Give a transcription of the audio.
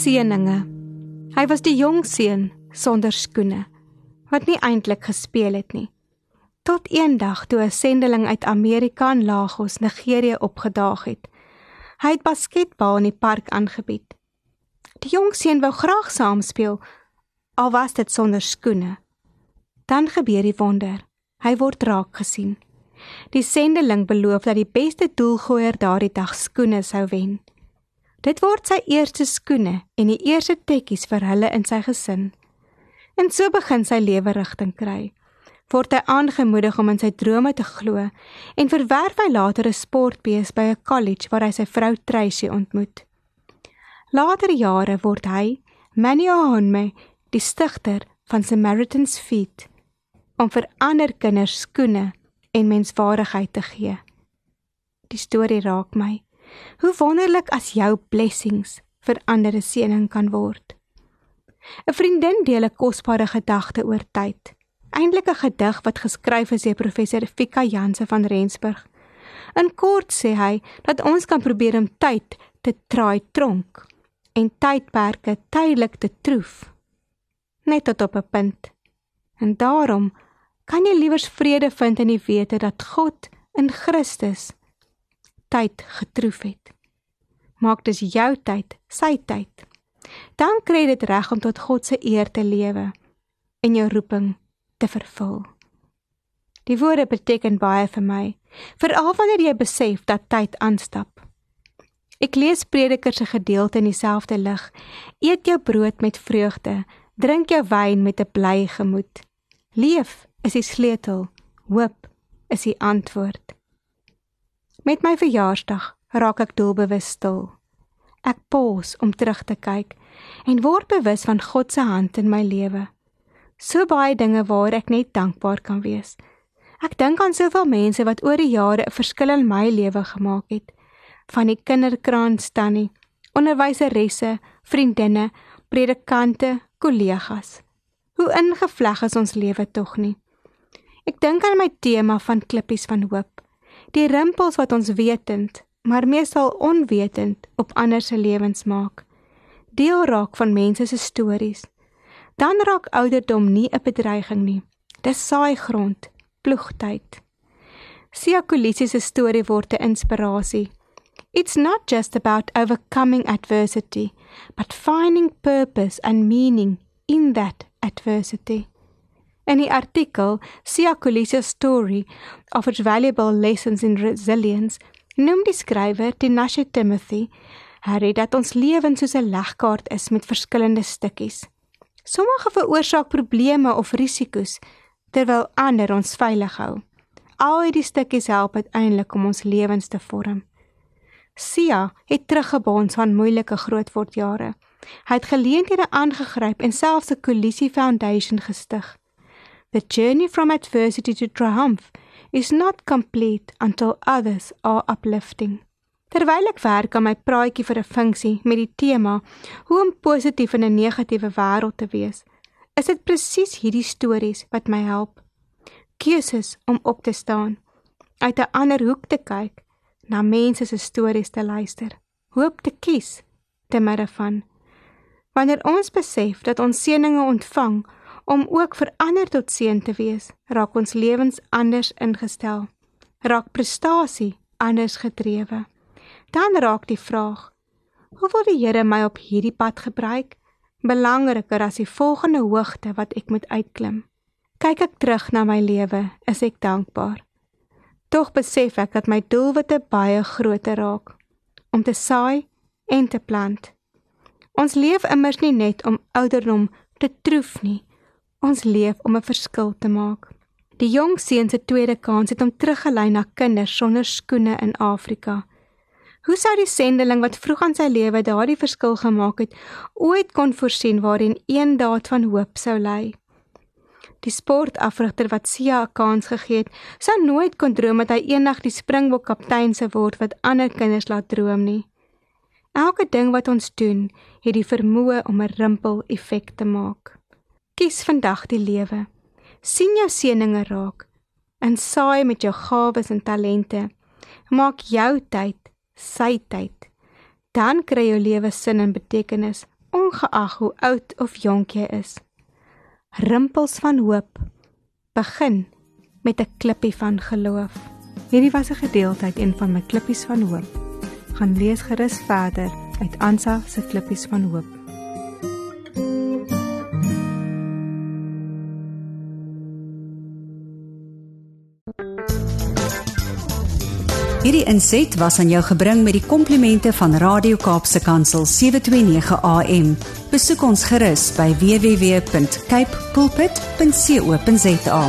Seëninge. Hy was die jong seun sonder skoene wat nie eintlik gespeel het nie. Tot eendag toe 'n sendeling uit Amerika in Lagos, Nigerië opgedaag het. Hy het basketbal in die park aangebied. Die jong seun wou graag saam speel, al was dit sonder skoene. Dan gebeur die wonder. Hy word raak gesien. Die sendeling beloof dat die beste doelgooier daardie dag skoene sou wen. Dit word sy eerste skoene en die eerste tekkies vir hulle in sy gesin. En so begin sy lewe rigting kry. Word hy aangemoedig om in sy drome te glo en verwerf hy later 'n sportbees by 'n college waar hy sy vrou Tracy ontmoet. Later jare word hy Maniohonme, die stigter van Samaritan's Feet, om vir ander kinders skoene en menswaardigheid te gee. Die storie raak my. Hoe wonderlik as jou blessings vir ander 'n seëning kan word. 'n Vriendin deel 'n kosbare gedagte oor tyd. Eintlik 'n gedig wat geskryf is deur professor Fika Janse van Rensburg. In kort sê hy dat ons kan probeer om tyd te traai tronk en tydperke tydelik te troef net tot op 'n punt. En daarom kan jy liewers vrede vind in die wete dat God in Christus tyd getroef het. Maak dus jou tyd sy tyd. Dan kry dit reg om tot God se eer te lewe en jou roeping te vervul. Die woorde beteken baie vir my, veral wanneer jy besef dat tyd aanstap. Ek lees Prediker se gedeelte in dieselfde lig. Eet jou brood met vreugde, drink jou wyn met 'n bly gemoed. Leef is die sleutel, hoop is die antwoord. Met my verjaarsdag raak ek doelbewus stil. Ek pos om terug te kyk en word bewus van God se hand in my lewe. So baie dinge waar ek net dankbaar kan wees. Ek dink aan soveel mense wat oor die jare 'n verskil in my lewe gemaak het. Van die kinderkraan tannie, onderwyseresse, vriendinne, predikante, kollegas. Hoe ingevleg is ons lewe tog nie. Ek dink aan my tema van klippies van hoop die rimpels wat ons wetend, maar meestal onwetend op ander se lewens maak. Deel raak van mense se stories. Dan raak ouderdom nie 'n bedreiging nie. Dis saai grond, ploegtyd. Sia Kolisi se storie word 'n inspirasie. It's not just about overcoming adversity, but finding purpose and meaning in that adversity. In die artikel Sia Kolisi's story offers valuable lessons in resilience. Noem die skrywer Tinashe Timothy Harry dat ons lewens soos 'n legkaart is met verskillende stukkies. Sommige veroorsaak probleme of risiko's terwyl ander ons veilig hou. Al hierdie stukkies help uiteindelik om ons lewens te vorm. Sia het teruggebons van moeilike grootwordjare. Hy het geleenthede aangegryp en selfs 'n Kolisi Foundation gestig. The journey from adversity to triumph is not complete until others are uplifting. Terwyl ek werk aan my praatjie vir 'n funksie met die tema hoe om positief in 'n negatiewe wêreld te wees, is dit presies hierdie stories wat my help. Keuses om op te staan, uit 'n ander hoek te kyk, na mense se stories te luister, hoop te kies te midde van. Wanneer ons besef dat ons seëninge ontvang om ook vir ander tot seën te wees, raak ons lewens anders ingestel. Raak prestasie anders gedrewe. Dan raak die vraag: Hoe wil die Here my op hierdie pad gebruik? Belangriker as die volgende hoogte wat ek moet uitklim. Kyk ek terug na my lewe, is ek dankbaar. Tog besef ek dat my doelwitte baie groter raak om te saai en te plant. Ons leef immers nie net om ouderdom te troef nie, Ons leef om 'n verskil te maak. Die jong seun se tweede kans het hom teruggelei na kinders sonder skoene in Afrika. Hoe sou die sendeling wat vroeg aan sy lewe daardie verskil gemaak het, ooit kon voorsien waarin een daad van hoop sou lê? Die sportafrigter wat Sia 'n kans gegee het, sou nooit kon droom dat hy eendag die Springbok kaptein sou word wat ander kinders laat droom nie. Elke ding wat ons doen, het die vermoë om 'n rimpel effek te maak. Kies vandag die lewe. sien jou seëninge raak en saai met jou gawes en talente. Maak jou tyd sy tyd. Dan kry jou lewe sin en betekenis, ongeag hoe oud of jonk jy is. Rimpels van hoop begin met 'n klippie van geloof. Hierdie was 'n gedeelte uit een van my klippies van hoop gaan lees gerus verder uit Ansa se klippies van hoop. Hierdie inset was aan jou gebring met die komplimente van Radio Kaapse Kansel 729 AM. Besoek ons gerus by www.cape pulpit.co.za.